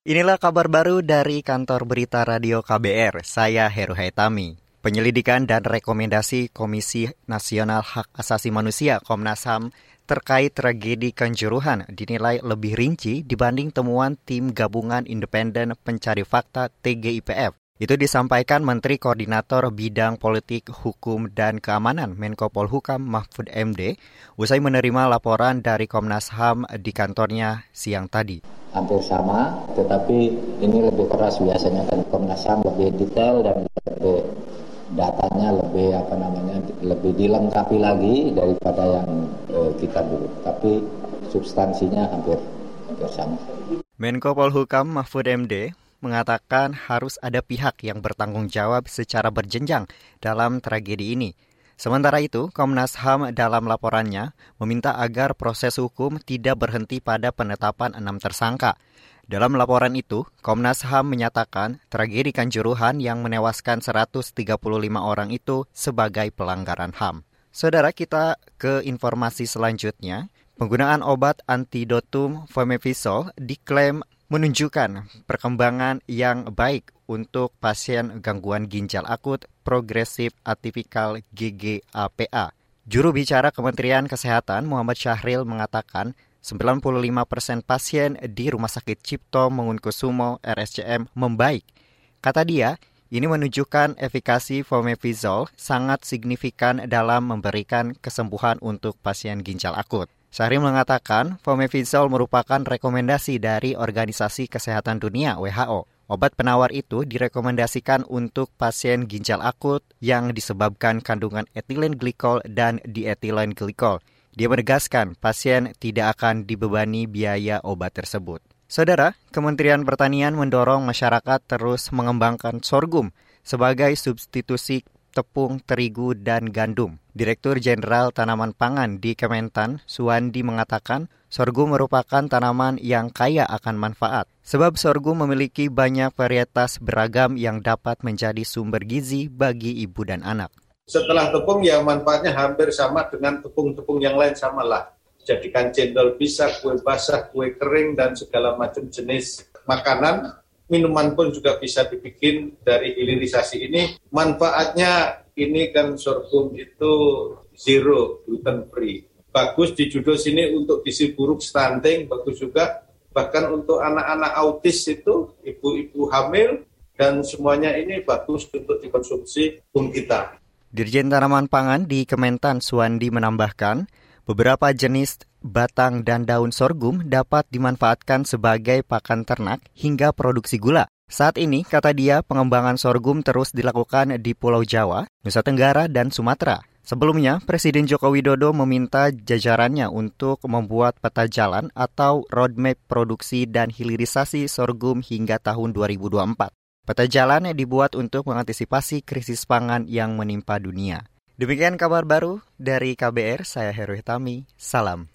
Inilah kabar baru dari kantor berita radio KBR. Saya Heru Haitami. Penyelidikan dan rekomendasi Komisi Nasional Hak Asasi Manusia Komnas HAM terkait tragedi Kanjuruhan dinilai lebih rinci dibanding temuan tim gabungan independen pencari fakta TGIPF. Itu disampaikan Menteri Koordinator Bidang Politik, Hukum, dan Keamanan Menko Polhukam Mahfud MD usai menerima laporan dari Komnas HAM di kantornya siang tadi. Hampir sama, tetapi ini lebih keras biasanya kan Komnas HAM lebih detail dan lebih datanya lebih apa namanya lebih dilengkapi lagi daripada yang eh, kita dulu. Tapi substansinya hampir hampir sama. Menko Polhukam Mahfud MD mengatakan harus ada pihak yang bertanggung jawab secara berjenjang dalam tragedi ini. Sementara itu, Komnas HAM dalam laporannya meminta agar proses hukum tidak berhenti pada penetapan enam tersangka. Dalam laporan itu, Komnas HAM menyatakan tragedi Kanjuruhan yang menewaskan 135 orang itu sebagai pelanggaran HAM. Saudara kita ke informasi selanjutnya. Penggunaan obat antidotum fomepizol diklaim menunjukkan perkembangan yang baik untuk pasien gangguan ginjal akut progresif atipikal GGAPA. Juru bicara Kementerian Kesehatan Muhammad Syahril mengatakan 95% persen pasien di Rumah Sakit Cipto Mangunkusumo RSCM membaik. Kata dia, ini menunjukkan efikasi fomepizol sangat signifikan dalam memberikan kesembuhan untuk pasien ginjal akut. Syahri mengatakan fomepizol merupakan rekomendasi dari Organisasi Kesehatan Dunia WHO. Obat penawar itu direkomendasikan untuk pasien ginjal akut yang disebabkan kandungan etilen glikol dan dietilen glikol. Dia menegaskan pasien tidak akan dibebani biaya obat tersebut. Saudara, Kementerian Pertanian mendorong masyarakat terus mengembangkan sorghum sebagai substitusi tepung, terigu, dan gandum. Direktur Jenderal Tanaman Pangan di Kementan, Suwandi mengatakan, sorghum merupakan tanaman yang kaya akan manfaat. Sebab sorghum memiliki banyak varietas beragam yang dapat menjadi sumber gizi bagi ibu dan anak. Setelah tepung ya manfaatnya hampir sama dengan tepung-tepung yang lain samalah. Jadikan cendol bisa, kue basah, kue kering, dan segala macam jenis makanan minuman pun juga bisa dibikin dari hilirisasi ini. Manfaatnya ini kan sorghum itu zero gluten free. Bagus di judul sini untuk gizi buruk stunting, bagus juga bahkan untuk anak-anak autis itu, ibu-ibu hamil dan semuanya ini bagus untuk dikonsumsi pun kita. Dirjen Tanaman Pangan di Kementan Suwandi menambahkan, beberapa jenis batang dan daun sorghum dapat dimanfaatkan sebagai pakan ternak hingga produksi gula. Saat ini, kata dia, pengembangan sorghum terus dilakukan di Pulau Jawa, Nusa Tenggara, dan Sumatera. Sebelumnya, Presiden Joko Widodo meminta jajarannya untuk membuat peta jalan atau roadmap produksi dan hilirisasi sorghum hingga tahun 2024. Peta jalan dibuat untuk mengantisipasi krisis pangan yang menimpa dunia. Demikian kabar baru dari KBR, saya Heru Hitami, salam.